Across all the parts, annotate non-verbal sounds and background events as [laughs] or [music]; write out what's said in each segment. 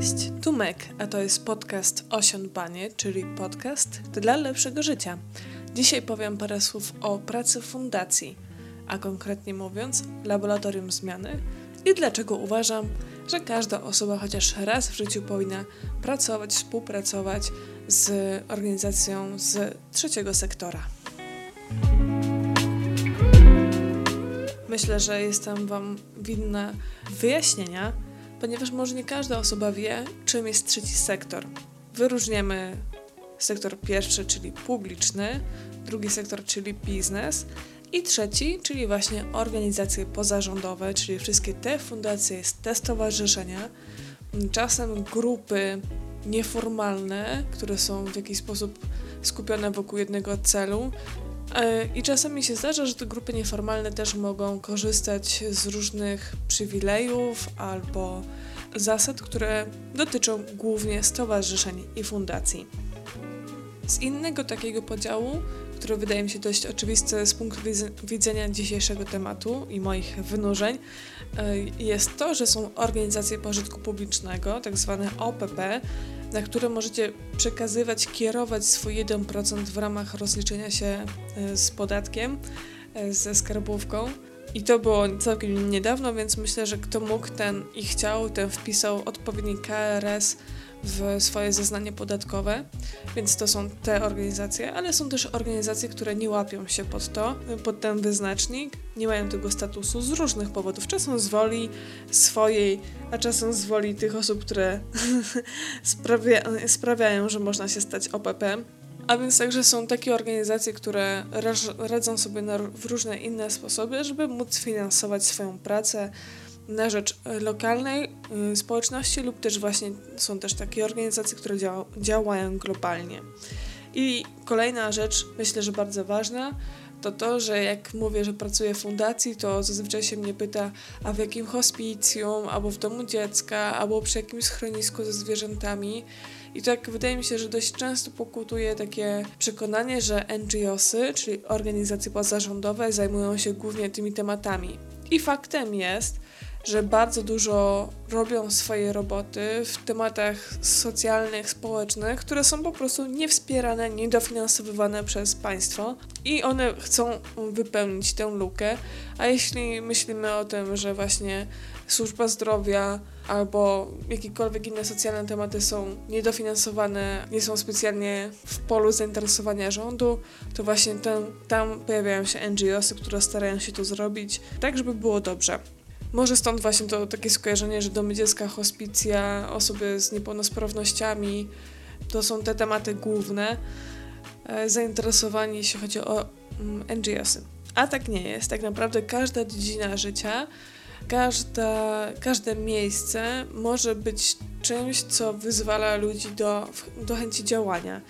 Cześć, tu Mek, a to jest podcast Osiądbanie, czyli podcast dla lepszego życia. Dzisiaj powiem parę słów o pracy fundacji, a konkretnie mówiąc laboratorium zmiany i dlaczego uważam, że każda osoba chociaż raz w życiu powinna pracować, współpracować z organizacją z trzeciego sektora. Myślę, że jestem Wam winna wyjaśnienia, ponieważ może nie każda osoba wie, czym jest trzeci sektor. Wyróżniamy sektor pierwszy, czyli publiczny, drugi sektor, czyli biznes i trzeci, czyli właśnie organizacje pozarządowe, czyli wszystkie te fundacje, te stowarzyszenia, czasem grupy nieformalne, które są w jakiś sposób skupione wokół jednego celu. E, I czasami się zdarza, że te grupy nieformalne też mogą korzystać z różnych przywilejów albo zasad, które dotyczą głównie stowarzyszeń i fundacji. Z innego takiego podziału, który wydaje mi się dość oczywisty z punktu widzenia dzisiejszego tematu i moich wynurzeń, e, jest to, że są organizacje pożytku publicznego, tak zwane OPP, na które możecie przekazywać, kierować swój 1% w ramach rozliczenia się e, z podatkiem, e, ze skarbówką. I to było całkiem niedawno, więc myślę, że kto mógł, ten i chciał, ten wpisał odpowiedni KRS w swoje zeznanie podatkowe, więc to są te organizacje, ale są też organizacje, które nie łapią się pod to, pod ten wyznacznik, nie mają tego statusu z różnych powodów. Czasem z woli swojej, a czasem z woli tych osób, które [laughs] sprawia, sprawiają, że można się stać OPP. A więc także są takie organizacje, które radzą sobie na, w różne inne sposoby, żeby móc finansować swoją pracę, na rzecz e, lokalnej y, społeczności lub też właśnie są też takie organizacje, które działa, działają globalnie. I kolejna rzecz, myślę, że bardzo ważna, to to, że jak mówię, że pracuję w fundacji, to zazwyczaj się mnie pyta, a w jakim hospicjum, albo w domu dziecka, albo przy jakimś schronisku ze zwierzętami. I tak wydaje mi się, że dość często pokutuje takie przekonanie, że NGOsy, czyli organizacje pozarządowe, zajmują się głównie tymi tematami. I faktem jest, że bardzo dużo robią swoje roboty w tematach socjalnych, społecznych, które są po prostu niewspierane, niedofinansowywane przez państwo i one chcą wypełnić tę lukę. A jeśli myślimy o tym, że właśnie służba zdrowia albo jakiekolwiek inne socjalne tematy są niedofinansowane, nie są specjalnie w polu zainteresowania rządu, to właśnie tam, tam pojawiają się NGOsy, które starają się to zrobić tak, żeby było dobrze. Może stąd właśnie to takie skojarzenie, że domy dziecka, hospicja, osoby z niepełnosprawnościami to są te tematy główne e, zainteresowani, jeśli chodzi o mm, NGOsy. A tak nie jest. Tak naprawdę każda dziedzina życia, każda, każde miejsce może być czymś, co wyzwala ludzi do, do chęci działania.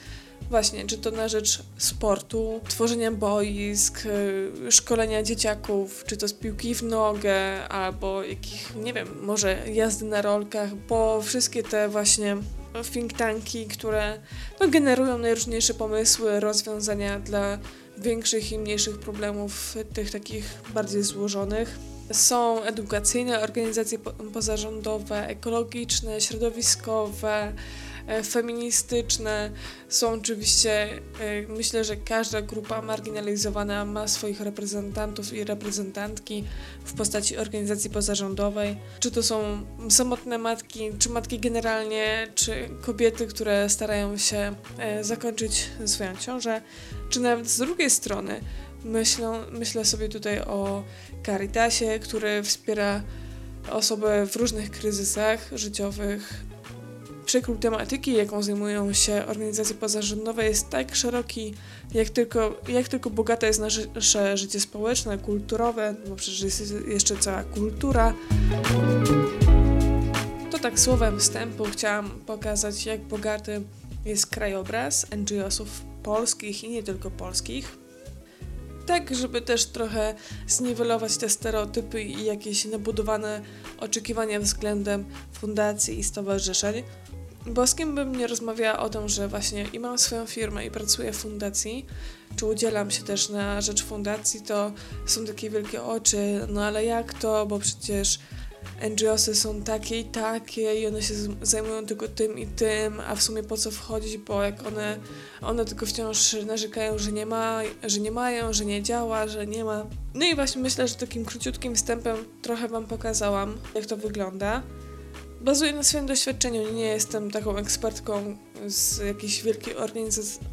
Właśnie, czy to na rzecz sportu, tworzenia boisk, y, szkolenia dzieciaków, czy to z piłki w nogę, albo jakich, nie wiem, może jazdy na rolkach, bo wszystkie te właśnie think tanki, które no, generują najróżniejsze pomysły, rozwiązania dla większych i mniejszych problemów, tych takich bardziej złożonych. Są edukacyjne organizacje pozarządowe, ekologiczne, środowiskowe, feministyczne. Są oczywiście, e, myślę, że każda grupa marginalizowana ma swoich reprezentantów i reprezentantki w postaci organizacji pozarządowej. Czy to są samotne matki, czy matki generalnie, czy kobiety, które starają się e, zakończyć swoją ciążę, czy nawet z drugiej strony myślę, myślę sobie tutaj o Caritasie, który wspiera osoby w różnych kryzysach życiowych, przekrój tematyki, jaką zajmują się organizacje pozarządowe jest tak szeroki, jak tylko, jak tylko bogate jest nasze życie społeczne, kulturowe, bo przecież jest jeszcze cała kultura. To tak słowem wstępu chciałam pokazać, jak bogaty jest krajobraz NGO-sów polskich i nie tylko polskich. Tak, żeby też trochę zniwelować te stereotypy i jakieś nabudowane oczekiwania względem fundacji i stowarzyszeń, bo z kim bym nie rozmawiała o tym, że właśnie i mam swoją firmę i pracuję w fundacji, czy udzielam się też na rzecz fundacji, to są takie wielkie oczy, no ale jak to, bo przecież NGOsy są takie i takie i one się zajmują tylko tym i tym, a w sumie po co wchodzić, bo jak one, one tylko wciąż narzekają, że nie ma, że nie mają, że nie działa, że nie ma. No i właśnie myślę, że takim króciutkim wstępem trochę Wam pokazałam, jak to wygląda. Bazuję na swoim doświadczeniu, nie jestem taką ekspertką z jakiejś wielkiej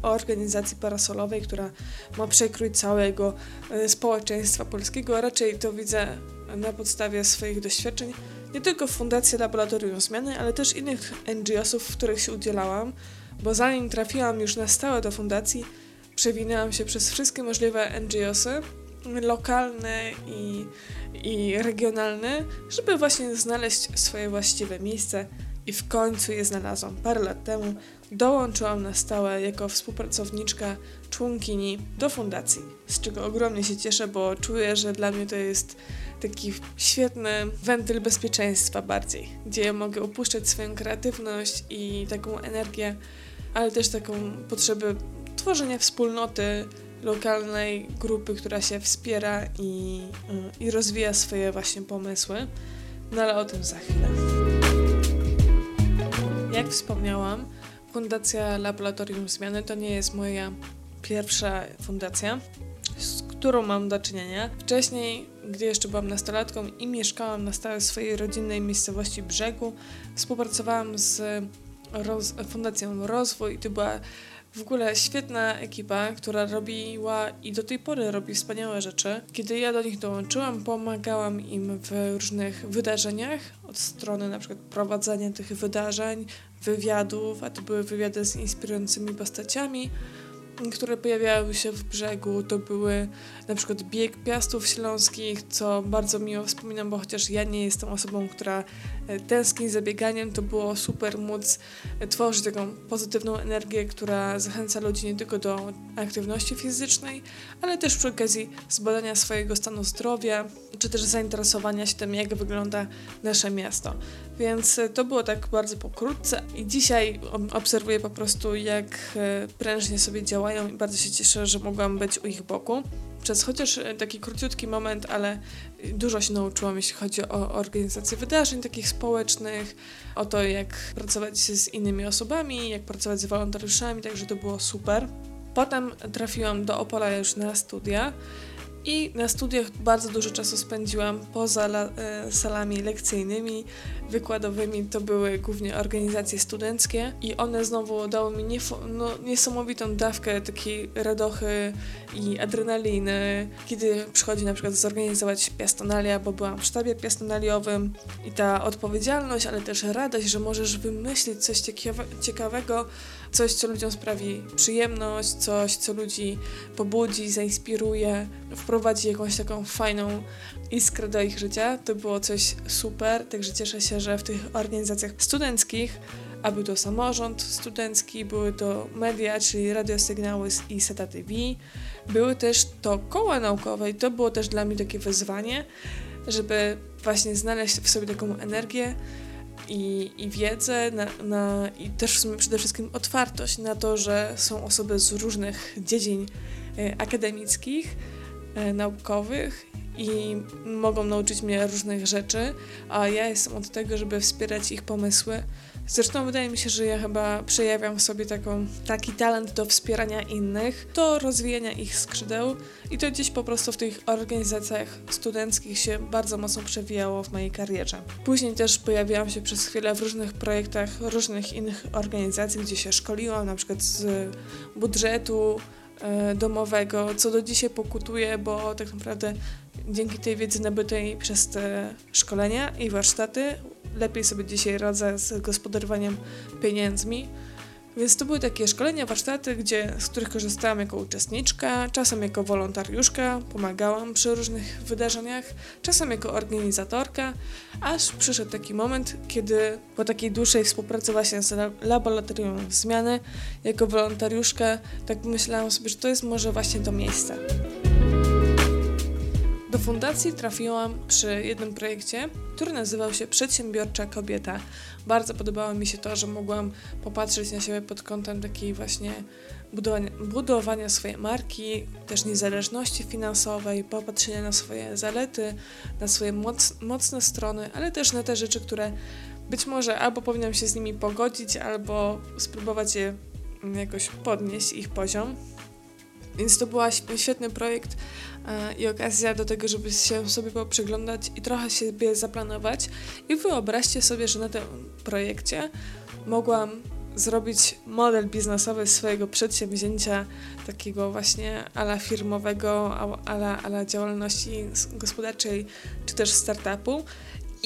organizacji, parasolowej, która ma przekrój całego e, społeczeństwa polskiego, raczej to widzę na podstawie swoich doświadczeń nie tylko w Fundacji Laboratorium Zmiany, ale też innych NGO-sów, w których się udzielałam, bo zanim trafiłam już na stałe do fundacji, przewinęłam się przez wszystkie możliwe NGO-sy, lokalne i, i regionalne, żeby właśnie znaleźć swoje właściwe miejsce i w końcu je znalazłam. Parę lat temu dołączyłam na stałe jako współpracowniczka, członkini do fundacji, z czego ogromnie się cieszę, bo czuję, że dla mnie to jest taki świetny wentyl bezpieczeństwa bardziej, gdzie ja mogę opuszczać swoją kreatywność i taką energię, ale też taką potrzebę tworzenia wspólnoty, lokalnej grupy, która się wspiera i, i rozwija swoje właśnie pomysły. No ale o tym za chwilę. Jak wspomniałam, Fundacja Laboratorium Zmiany to nie jest moja pierwsza fundacja którą mam do czynienia. Wcześniej, gdy jeszcze byłam nastolatką i mieszkałam na stałe w swojej rodzinnej miejscowości Brzegu, współpracowałam z roz Fundacją Rozwój i to była w ogóle świetna ekipa, która robiła i do tej pory robi wspaniałe rzeczy. Kiedy ja do nich dołączyłam, pomagałam im w różnych wydarzeniach, od strony na przykład prowadzenia tych wydarzeń, wywiadów, a to były wywiady z inspirującymi postaciami, które pojawiały się w brzegu, to były na przykład bieg piastów śląskich, co bardzo miło wspominam, bo chociaż ja nie jestem osobą, która e, tęskni za bieganiem, to było super móc e, tworzyć taką pozytywną energię, która zachęca ludzi nie tylko do aktywności fizycznej, ale też przy okazji zbadania swojego stanu zdrowia, czy też zainteresowania się tym, jak wygląda nasze miasto. Więc e, to było tak bardzo pokrótce i dzisiaj obserwuję po prostu, jak prężnie sobie działają i bardzo się cieszę, że mogłam być u ich boku przez chociaż e, taki króciutki moment, ale dużo się nauczyłam, jeśli chodzi o organizację wydarzeń takich społecznych, o to, jak pracować z innymi osobami, jak pracować z wolontariuszami, także to było super. Potem trafiłam do Opola już na studia i na studiach bardzo dużo czasu spędziłam poza la, e, salami lekcyjnymi, wykładowymi. To były głównie organizacje studenckie i one znowu dały mi no, niesamowitą dawkę takiej radochy i adrenaliny, kiedy przychodzi na przykład zorganizować piastonalia, bo byłam w sztabie piastonaliowym i ta odpowiedzialność, ale też radość, że możesz wymyślić coś ciekawe, ciekawego, coś, co ludziom sprawi przyjemność, coś, co ludzi pobudzi, zainspiruje, wprowadzi jakąś taką fajną iskrę do ich życia. To było coś super, także cieszę się, że w tych organizacjach studenckich, a był to samorząd studencki, były to media, czyli radiosygnały i SETA TV, były też to koła naukowe i to było też dla mnie takie wyzwanie, żeby właśnie znaleźć w sobie taką energię, i, i wiedzę na, na, i też przede wszystkim otwartość na to, że są osoby z różnych dziedzin e, akademickich, e, naukowych i mogą nauczyć mnie różnych rzeczy, a ja jestem od tego, żeby wspierać ich pomysły. Zresztą wydaje mi się, że ja chyba przejawiam w sobie taką, taki talent do wspierania innych, do rozwijania ich skrzydeł i to gdzieś po prostu w tych organizacjach studenckich się bardzo mocno przewijało w mojej karierze. Później też pojawiałam się przez chwilę w różnych projektach różnych innych organizacji, gdzie się szkoliłam, na przykład z budżetu, e, domowego, co do dzisiaj pokutuję, bo tak naprawdę dzięki tej wiedzy nabytej przez te szkolenia i warsztaty lepiej sobie dzisiaj radzę z gospodarowaniem pieniędzmi. Więc to były takie szkolenia, warsztaty, gdzie, z których korzystałam jako uczestniczka, czasem jako wolontariuszka, pomagałam przy różnych wydarzeniach, czasem jako organizatorka, aż przyszedł taki moment, kiedy po takiej dłuższej współpracy właśnie z laboratorium zmiany, jako wolontariuszka, tak myślałam sobie, że to jest może właśnie to miejsce Do fundacji trafiłam przy jednym projekcie, który nazywał się Przedsiębiorcza Kobieta. Bardzo podobało mi się to, że mogłam popatrzeć na siebie pod kątem takiej właśnie budowania, budowania swojej marki, też niezależności finansowej, popatrzenia na swoje zalety, na swoje moc, mocne strony, ale też na te rzeczy, które być może albo powinnam się z nimi pogodzić, albo spróbować je jakoś podnieść ich poziom. Więc to był świetny projekt i okazja do tego, żeby się sobie poprzyglądać i trochę siebie zaplanować. I wyobraźcie sobie, że na tym projekcie mogłam zrobić model biznesowy swojego przedsięwzięcia, takiego właśnie ala firmowego, ala, ala działalności gospodarczej, czy też startupu.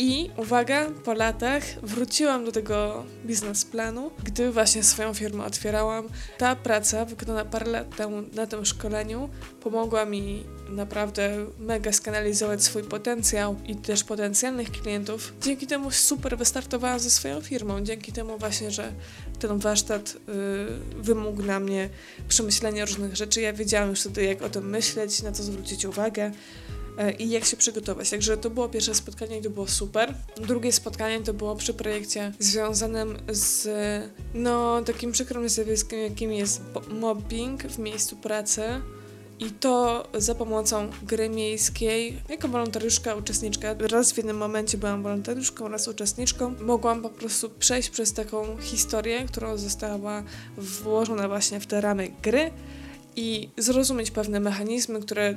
I uwaga, po latach wróciłam do tego biznesplanu, gdy właśnie swoją firmę otwierałam. Ta praca, wykonana parę lat temu na tym szkoleniu, pomogła mi naprawdę mega skanalizować swój potencjał i też potencjalnych klientów. Dzięki temu super wystartowałam ze swoją firmą. Dzięki temu właśnie, że ten warsztat y, wymógł na mnie przemyślenia różnych rzeczy. Ja wiedziałam już wtedy, jak o tym myśleć, na co zwrócić uwagę y, i jak się przygotować. Także to było pierwsze spotkanie i to było super. Drugie spotkanie to było przy projekcie związanym z no, takim przykrym zjawiskiem, jakim jest mobbing w miejscu pracy. I to za pomocą gry miejskiej. Jako wolontariuszka, uczestniczka, raz w jednym momencie byłam wolontariuszką, raz uczestniczką, mogłam po prostu przejść przez taką historię, która została włożona właśnie w te ramy gry i zrozumieć pewne mechanizmy, które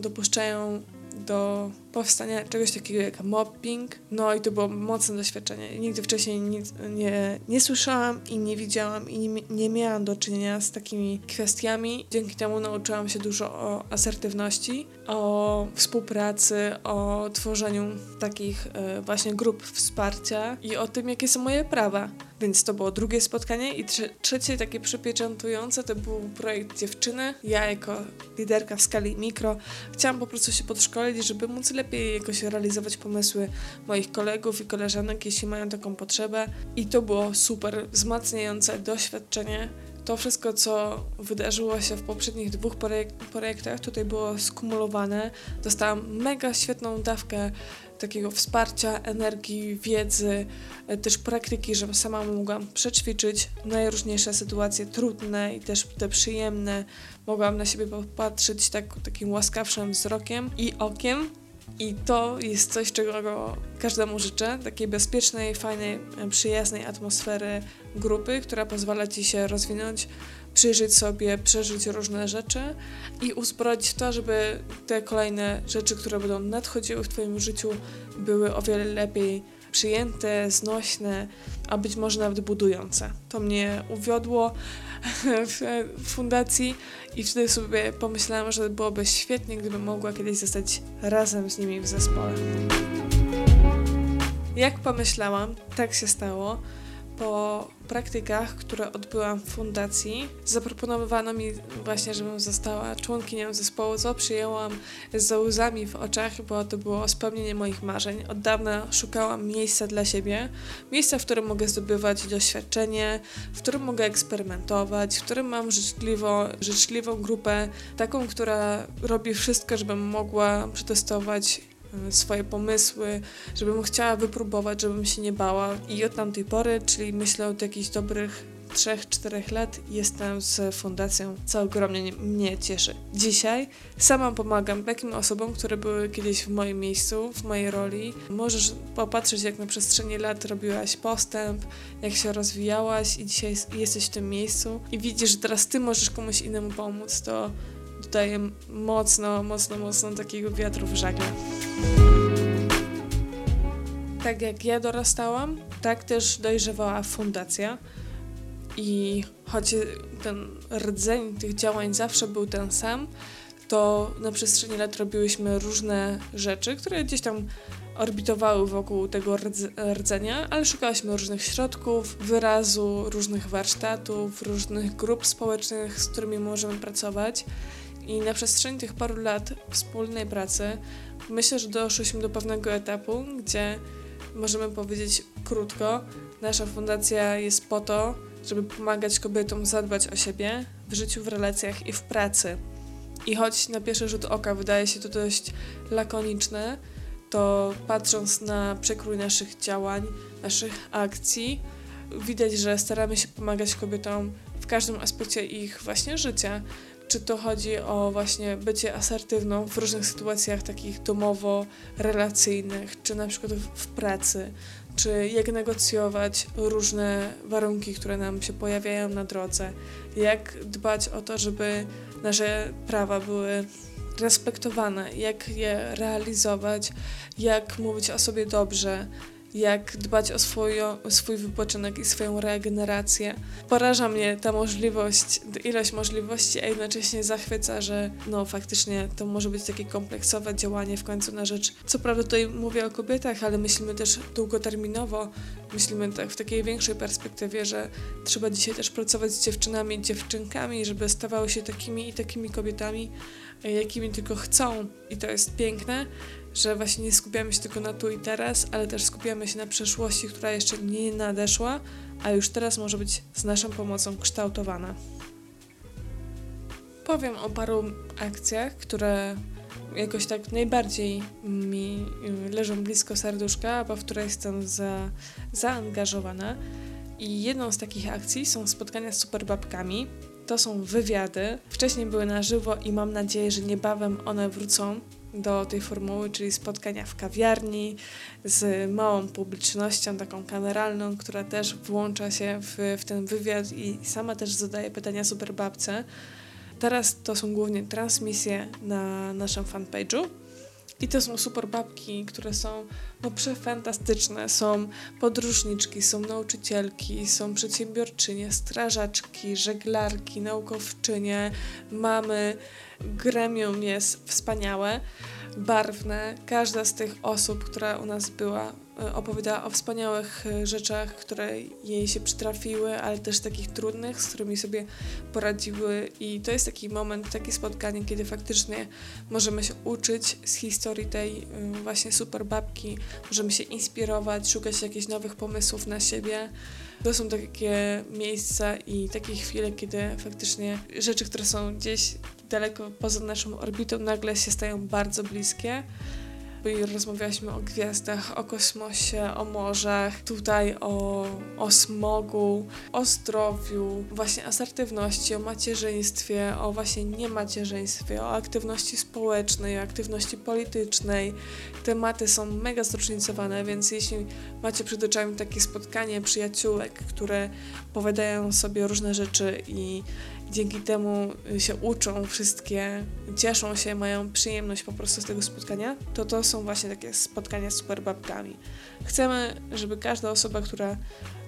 dopuszczają do powstania czegoś takiego jak mobbing. No i to było mocne doświadczenie. Nigdy wcześniej nic nie, nie słyszałam i nie widziałam i nie, nie miałam do czynienia z takimi kwestiami. Dzięki temu nauczyłam się dużo o asertywności, o współpracy, o tworzeniu takich y, właśnie grup wsparcia i o tym, jakie są moje prawa. Więc to było drugie spotkanie i trze trzecie takie przypieczętujące to był projekt dziewczyny. Ja jako liderka w skali mikro chciałam po prostu się podszkolić, żeby móc lepiej jakoś realizować pomysły moich kolegów i koleżanek, jeśli mają taką potrzebę. I to było super wzmacniające doświadczenie to wszystko, co wydarzyło się w poprzednich dwóch projek projektach, tutaj było skumulowane. Dostałam mega świetną dawkę takiego wsparcia, energii, wiedzy, e, też praktyki, żebym sama mogłam przećwiczyć najróżniejsze sytuacje trudne i też te przyjemne. Mogłam na siebie popatrzeć tak, takim łaskawszym wzrokiem i okiem. I to jest coś, czego każdemu życzę, takiej bezpiecznej, fajnej, przyjaznej atmosfery grupy, która pozwala Ci się rozwinąć, przyjrzeć sobie, przeżyć różne rzeczy i uzbroić to, żeby te kolejne rzeczy, które będą nadchodziły w Twoim życiu, były o wiele lepiej przyjęte, znośne, a być może nawet budujące. To mnie uwiodło w fundacji i wtedy sobie pomyślałam, że byłoby świetnie, gdybym mogła kiedyś zostać razem z nimi w zespole. Jak pomyślałam, tak się stało po praktykach, które odbyłam w fundacji, zaproponowano mi właśnie, żebym została członkinią zespołu, co przyjęłam z łzami w oczach, bo to było spełnienie moich marzeń. Od dawna szukałam miejsca dla siebie, miejsca, w którym mogę zdobywać doświadczenie, w którym mogę eksperymentować, w którym mam życzliwo, życzliwą grupę, taką, która robi wszystko, żebym mogła przetestować swoje pomysły, żebym chciała wypróbować, żebym się nie bała. I od tamtej pory, czyli myślę od jakichś dobrych 3-4 lat jestem z fundacją, co ogromnie mnie cieszy. Dzisiaj sama pomagam takim osobom, które były kiedyś w moim miejscu, w mojej roli. Możesz popatrzeć, jak na przestrzeni lat robiłaś postęp, jak się rozwijałaś i dzisiaj jesteś w tym miejscu i widzisz, że teraz ty możesz komuś innemu pomóc, to daje mocno, mocno, mocno takiego wiatru w żagle. Tak jak ja dorastałam, tak też dojrzewała fundacja. I choć ten rdzeń tych działań zawsze był ten sam, to na przestrzeni lat robiłyśmy różne rzeczy, które gdzieś tam orbitowały wokół tego rdzenia, ale szukałyśmy różnych środków, wyrazu, różnych warsztatów, różnych grup społecznych, z którymi możemy pracować. I na przestrzeni tych paru lat wspólnej pracy myślę, że doszłyśmy do pewnego etapu, gdzie możemy powiedzieć krótko, nasza fundacja jest po to, żeby pomagać kobietom zadbać o siebie w życiu, w relacjach i w pracy. I choć na pierwszy rzut oka wydaje się to dość lakoniczne, to patrząc na przekrój naszych działań, naszych akcji, widać, że staramy się pomagać kobietom w każdym aspekcie ich właśnie życia. Czy to chodzi o właśnie bycie asertywną w różnych sytuacjach takich domowo-relacyjnych, czy na przykład w pracy, czy jak negocjować różne warunki, które nam się pojawiają na drodze, jak dbać o to, żeby nasze prawa były respektowane, jak je realizować, jak mówić o sobie dobrze, jak dbać o swoją, swój wypoczynek i swoją regenerację. Poraża mnie ta możliwość, ilość możliwości, a jednocześnie zachwyca, że no faktycznie to może być takie kompleksowe działanie w końcu na rzecz. Co prawda tutaj mówię o kobietach, ale myślimy też długoterminowo, myślimy tak w takiej większej perspektywie, że trzeba dzisiaj też pracować z dziewczynami i dziewczynkami, żeby stawały się takimi i takimi kobietami, jakimi tylko chcą. I to jest piękne że właśnie nie skupiamy się tylko na tu i teraz, ale też skupiamy się na przeszłości, która jeszcze nie nadeszła, a już teraz może być z naszą pomocą kształtowana. Powiem o paru akcjach, które jakoś tak najbardziej mi y, leżą blisko serduszka, albo w które jestem za, zaangażowana. I jedną z takich akcji są spotkania z superbabkami. To są wywiady. Wcześniej były na żywo i mam nadzieję, że niebawem one wrócą do tej formuły, czyli spotkania w kawiarni z małą publicznością, taką kameralną, która też włącza się w, w ten wywiad i sama też zadaje pytania superbabce. Teraz to są głównie transmisje na naszym fanpage'u. I to są super babki, które są no przefantastyczne. Są podróżniczki, są nauczycielki, są przedsiębiorczynie, strażaczki, żeglarki, naukowczynie, mamy. Gremium jest wspaniałe, barwne. Każda z tych osób, która u nas była, e, opowiadała o wspaniałych e, rzeczach, które jej się przytrafiły, ale też takich trudnych, z którymi sobie poradziły. I to jest taki moment, takie spotkanie, kiedy faktycznie możemy się uczyć z historii tej e, właśnie super babki, możemy się inspirować, szukać jakichś nowych pomysłów na siebie. To są takie miejsca i takie chwile, kiedy faktycznie rzeczy, które są gdzieś daleko poza naszą orbitą, nagle się stają bardzo bliskie i rozmawialiśmy o gwiazdach, o kosmosie, o morzach, tutaj o, o smogu, o zdrowiu, właśnie asertywności, o macierzyństwie, o właśnie niemacierzyństwie, o aktywności społecznej, o aktywności politycznej. Tematy są mega zróżnicowane, więc jeśli macie przed oczami takie spotkanie przyjaciółek, które opowiadają sobie różne rzeczy i dzięki temu się uczą wszystkie, cieszą się, mają przyjemność po prostu z tego spotkania, to to są właśnie takie spotkania z superbabkami. Chcemy, żeby każda osoba, która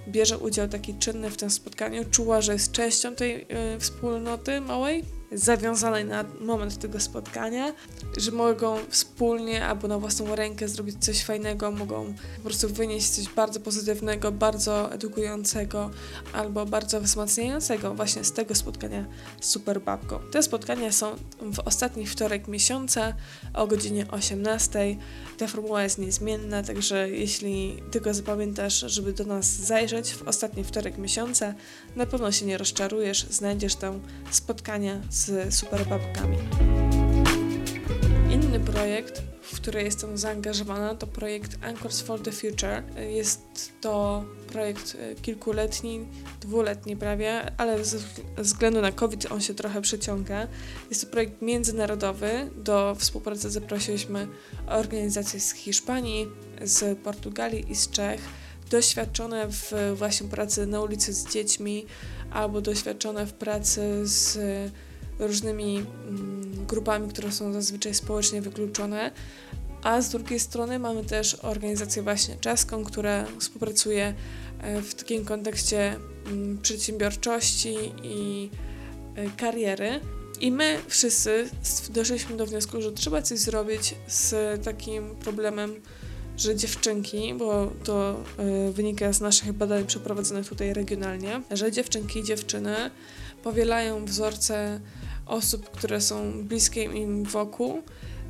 bierze udział taki czynny w tym spotkaniu, czuła, że jest częścią tej y, wspólnoty małej, zawiązanej na moment tego spotkania, że mogą wspólnie albo na własną rękę zrobić coś fajnego, mogą po prostu wynieść coś bardzo pozytywnego, bardzo edukującego albo bardzo wzmacniającego właśnie z tego spotkania z Super Babką. Te spotkania są w ostatni wtorek miesiąca o godzinie 18. Ta formuła jest niezmienna, także jeśli tylko zapamiętasz, żeby do nas zajrzeć w ostatni wtorek miesiąca, na pewno się nie rozczarujesz, znajdziesz tam spotkania z z superbabkami. Inny projekt, w który jestem zaangażowana, to projekt Anchors for the Future. Jest to projekt e, kilkuletni, dwuletni prawie, ale ze względu na COVID on się trochę przeciąga. Jest to projekt międzynarodowy. Do współpracy zaprosiliśmy organizacje z Hiszpanii, z Portugalii i z Czech, doświadczone w właśnie pracy na ulicy z dziećmi albo doświadczone w pracy z różnymi mm, grupami, które są zazwyczaj społecznie wykluczone, a z drugiej strony mamy też organizację właśnie czeską, która współpracuje e, w takim kontekście mm, przedsiębiorczości i e, kariery. I my wszyscy doszliśmy do wniosku, że trzeba coś zrobić z takim problemem, że dziewczynki, bo to e, wynika z naszych badań przeprowadzonych tutaj regionalnie, że dziewczynki i dziewczyny powielają wzorce osób, które są bliskie im wokół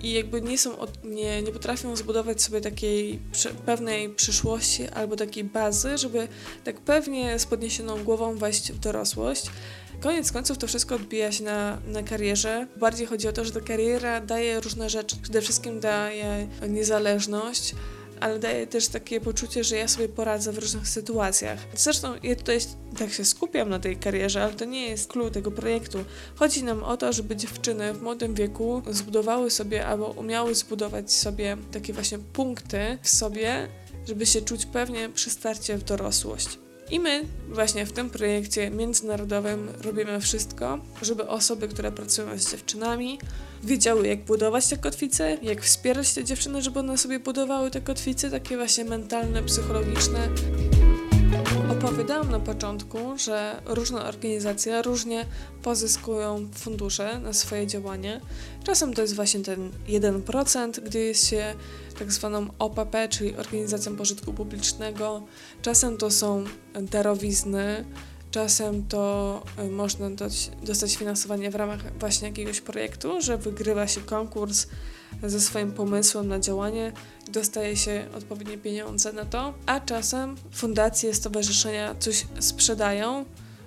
i jakby nie są, nie, nie potrafią zbudować sobie takiej pewnej przyszłości albo takiej bazy, żeby tak pewnie z podniesioną głową wejść w dorosłość. koniec końców to wszystko odbija się na, na karierze. Bardziej chodzi o to, że ta kariera daje różne rzeczy. Przede wszystkim daje niezależność, ale daje też takie poczucie, że ja sobie poradzę w różnych sytuacjach. Zresztą ja tutaj tak się skupiam na tej karierze, ale to nie jest clue tego projektu. Chodzi nam o to, żeby dziewczyny w młodym wieku zbudowały sobie albo umiały zbudować sobie takie właśnie punkty w sobie, żeby się czuć pewnie przy starcie w dorosłość. I my właśnie w tym projekcie międzynarodowym robimy wszystko, żeby osoby, które pracują z dziewczynami, wiedziały jak budować te kotwice, jak wspierać te dziewczyny, żeby one sobie budowały te kotwice, takie właśnie mentalne, psychologiczne. Opowiadałam na początku, że różne organizacje różnie pozyskują fundusze na swoje działanie. Czasem to jest właśnie ten 1%, gdy jest się tak zwaną OPP, czyli Organizacją Pożytku Publicznego. Czasem to są darowizny, czasem to y, można dostać finansowanie w ramach właśnie jakiegoś projektu, że wygrywa się konkurs ze swoim pomysłem na działanie i dostaje się odpowiednie pieniądze na to, a czasem fundacje, stowarzyszenia coś sprzedają,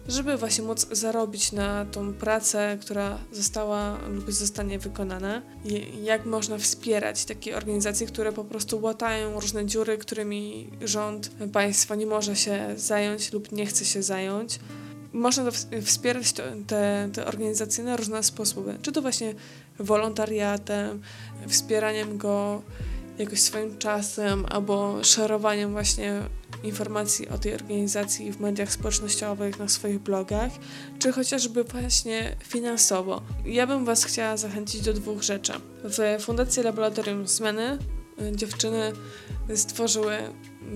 żeby właśnie móc zarobić na tą pracę, która została lub zostanie wykonana. Jak można wspierać takie organizacje, które po prostu łatają różne dziury, którymi rząd państwa nie może się zająć lub nie chce się zająć. Można wspierać te, te organizacje na różne sposoby. Czy to właśnie wolontariatem, wspieraniem go jakoś swoim czasem albo szerowaniem właśnie informacji o tej organizacji w mediach społecznościowych, na swoich blogach, czy chociażby właśnie finansowo. Ja bym Was chciała zachęcić do dwóch rzeczy. W Fundacji Laboratorium Zmiany y, dziewczyny stworzyły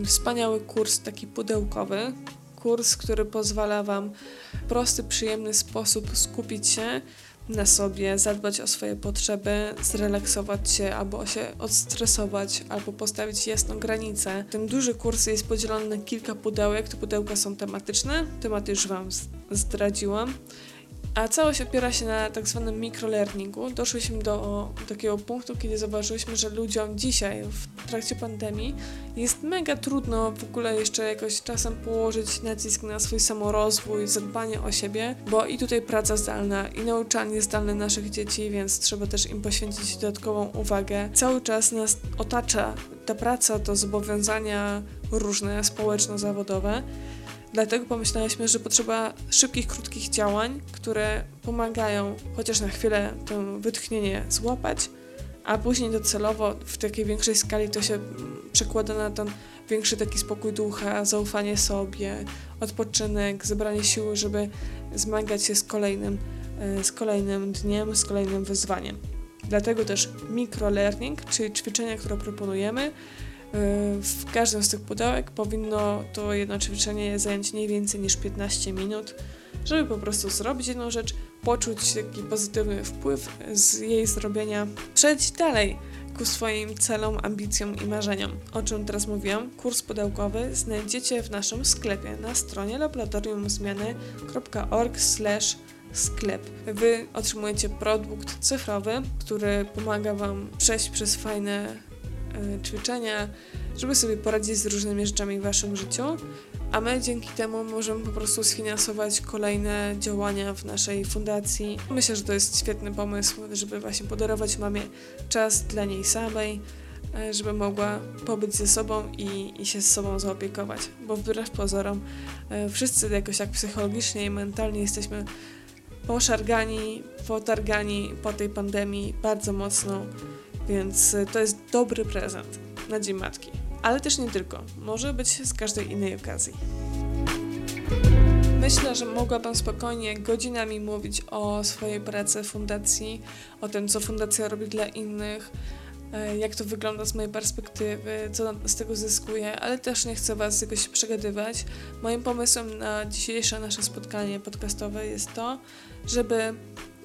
wspaniały kurs taki pudełkowy, kurs, który pozwala Wam w prosty, przyjemny sposób skupić się na sobie, zadbać o swoje potrzeby, zrelaksować się albo się odstresować, albo postawić jasną granicę. Ten duży kurs jest podzielony na kilka pudełek. Te pudełka są tematyczne, tematy już Wam zdradziłam. A całość opiera się na tak zwanym mikrolearningu. Doszliśmy do takiego punktu, kiedy zauważyliśmy, że ludziom dzisiaj, w trakcie pandemii, jest mega trudno w ogóle jeszcze jakoś czasem położyć nacisk na swój samorozwój, zadbanie o siebie, bo i tutaj praca zdalna, i nauczanie zdalne naszych dzieci, więc trzeba też im poświęcić dodatkową uwagę. Cały czas nas otacza ta praca, to zobowiązania różne, społeczno-zawodowe. Dlatego pomyśleliśmy, że potrzeba szybkich, krótkich działań, które pomagają chociaż na chwilę to wytchnienie złapać, a później docelowo w takiej większej skali to się przekłada na ten większy taki spokój ducha, zaufanie sobie, odpoczynek, zebranie siły, żeby zmagać się z kolejnym, e, z kolejnym dniem, z kolejnym wyzwaniem. Dlatego też microlearning, czyli ćwiczenia, które proponujemy, w każdym z tych pudełek powinno to jedno ćwiczenie zająć nie więcej niż 15 minut, żeby po prostu zrobić jedną rzecz, poczuć taki pozytywny wpływ z jej zrobienia, przejść dalej ku swoim celom, ambicjom i marzeniom. O czym teraz mówiłam, kurs pudełkowy znajdziecie w naszym sklepie na stronie laboratoriumzmiany.org sklep. Wy otrzymujecie produkt cyfrowy, który pomaga Wam przejść przez fajne Y, ćwiczenia, żeby sobie poradzić z różnymi rzeczami w waszym życiu, a my dzięki temu możemy po prostu sfinansować kolejne działania w naszej fundacji. Myślę, że to jest świetny pomysł, żeby właśnie podarować mamie czas dla niej samej, y, żeby mogła pobyć ze sobą i, i się z sobą zaopiekować, bo wbrew pozorom y, wszyscy jakoś tak psychologicznie i mentalnie jesteśmy poszargani, potargani po tej pandemii bardzo mocno więc y, to jest dobry prezent na Dzień Matki. Ale też nie tylko. Może być z każdej innej okazji. Myślę, że mogłabym spokojnie godzinami mówić o swojej pracy fundacji, o tym, co fundacja robi dla innych, e, jak to wygląda z mojej perspektywy, co z tego zyskuję, ale też nie chcę Was jakoś przegadywać. Moim pomysłem na dzisiejsze nasze spotkanie podcastowe jest to, żeby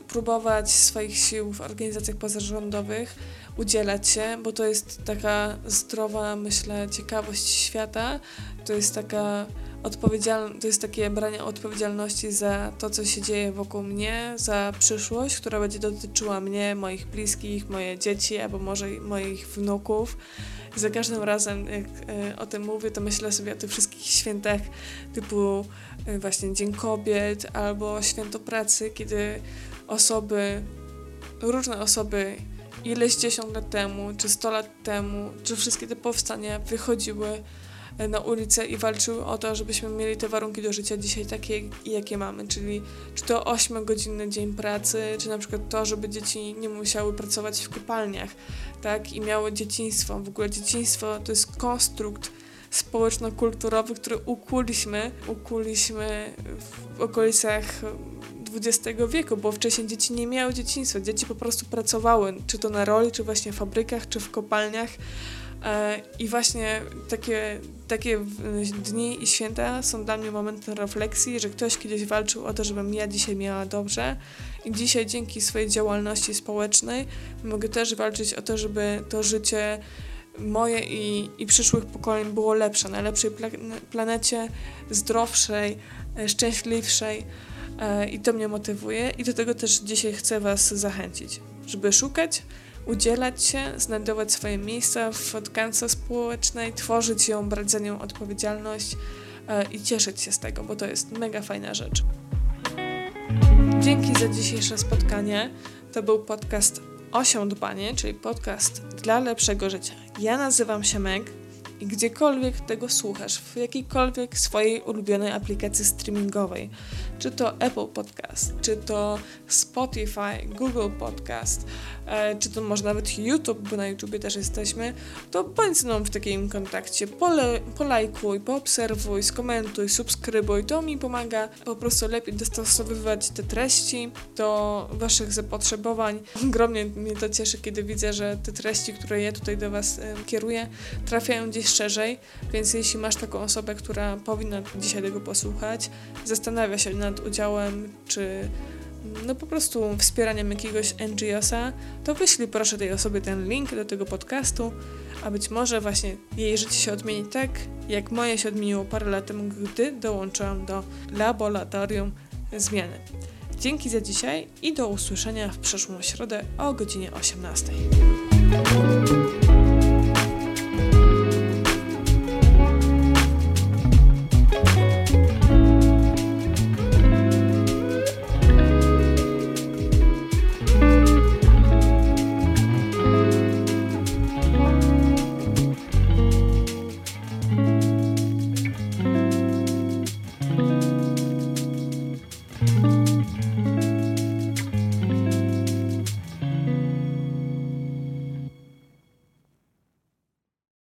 próbować swoich sił w organizacjach pozarządowych, udzielać się, bo to jest taka zdrowa, myślę, ciekawość świata. To jest taka odpowiedzialność, to jest takie branie odpowiedzialności za to, co się dzieje wokół mnie, za przyszłość, która będzie dotyczyła mnie, moich bliskich, moje dzieci albo może moich wnuków. I za każdym razem, jak e, o tym mówię, to myślę sobie o tych wszystkich świętach typu e, właśnie Dzień Kobiet albo Święto Pracy, kiedy osoby, różne osoby ileś dziesiąt lat temu, czy sto lat temu, czy wszystkie te powstania wychodziły E, na ulicę i walczyły o to, żebyśmy mieli te warunki do życia dzisiaj takie, jakie mamy, czyli czy to 8-godzinny dzień pracy, czy na przykład to, żeby dzieci nie musiały pracować w kopalniach, tak, i miały dzieciństwo. W ogóle dzieciństwo to jest konstrukt społeczno-kulturowy, który ukuliśmy, ukuliśmy w okolicach XX wieku, bo wcześniej dzieci nie miały dzieciństwa, dzieci po prostu pracowały, czy to na roli, czy właśnie w fabrykach, czy w kopalniach, E, I właśnie takie, takie dni i święta są dla mnie momentem refleksji, że ktoś kiedyś walczył o to, żebym ja dzisiaj miała dobrze. I dzisiaj dzięki swojej działalności społecznej mogę też walczyć o to, żeby to życie moje i, i przyszłych pokoleń było lepsze, na lepszej pla planecie, zdrowszej, e, szczęśliwszej i to mnie motywuje i do tego też dzisiaj chcę Was zachęcić, żeby szukać udzielać się, znajdować swoje miejsca w tkance społecznej, tworzyć ją, brać za nią odpowiedzialność e, i cieszyć się z tego, bo to jest mega fajna rzecz. Dzięki za dzisiejsze spotkanie. To był podcast Osią Dbanie, czyli podcast dla lepszego życia. Ja nazywam się Meg i gdziekolwiek tego słuchasz, w jakiejkolwiek swojej ulubionej aplikacji streamingowej, czy to Apple Podcast, czy to Spotify, Google Podcast, e, czy to może nawet YouTube, bo na YouTubie też jesteśmy, to bądź z mną w takim kontakcie, Pole, polajkuj, poobserwuj, skomentuj, subskrybuj, to mi pomaga po prostu lepiej dostosowywać te treści do waszych zapotrzebowań. Ogromnie mnie to cieszy, kiedy widzę, że te treści, które ja tutaj do was e, kieruję, trafiają gdzieś szerzej, więc jeśli masz taką osobę, która powinna dzisiaj tego posłuchać, zastanawia się nad udziałem, czy no po prostu wspieraniem jakiegoś NGO-sa, to wyślij proszę tej osobie ten link do tego podcastu, a być może właśnie jej życie się odmieni tak, jak moje się odmieniło parę lat temu, gdy dołączyłam do laboratorium zmiany. Dzięki za dzisiaj i do usłyszenia w przyszłą środę o godzinie 18.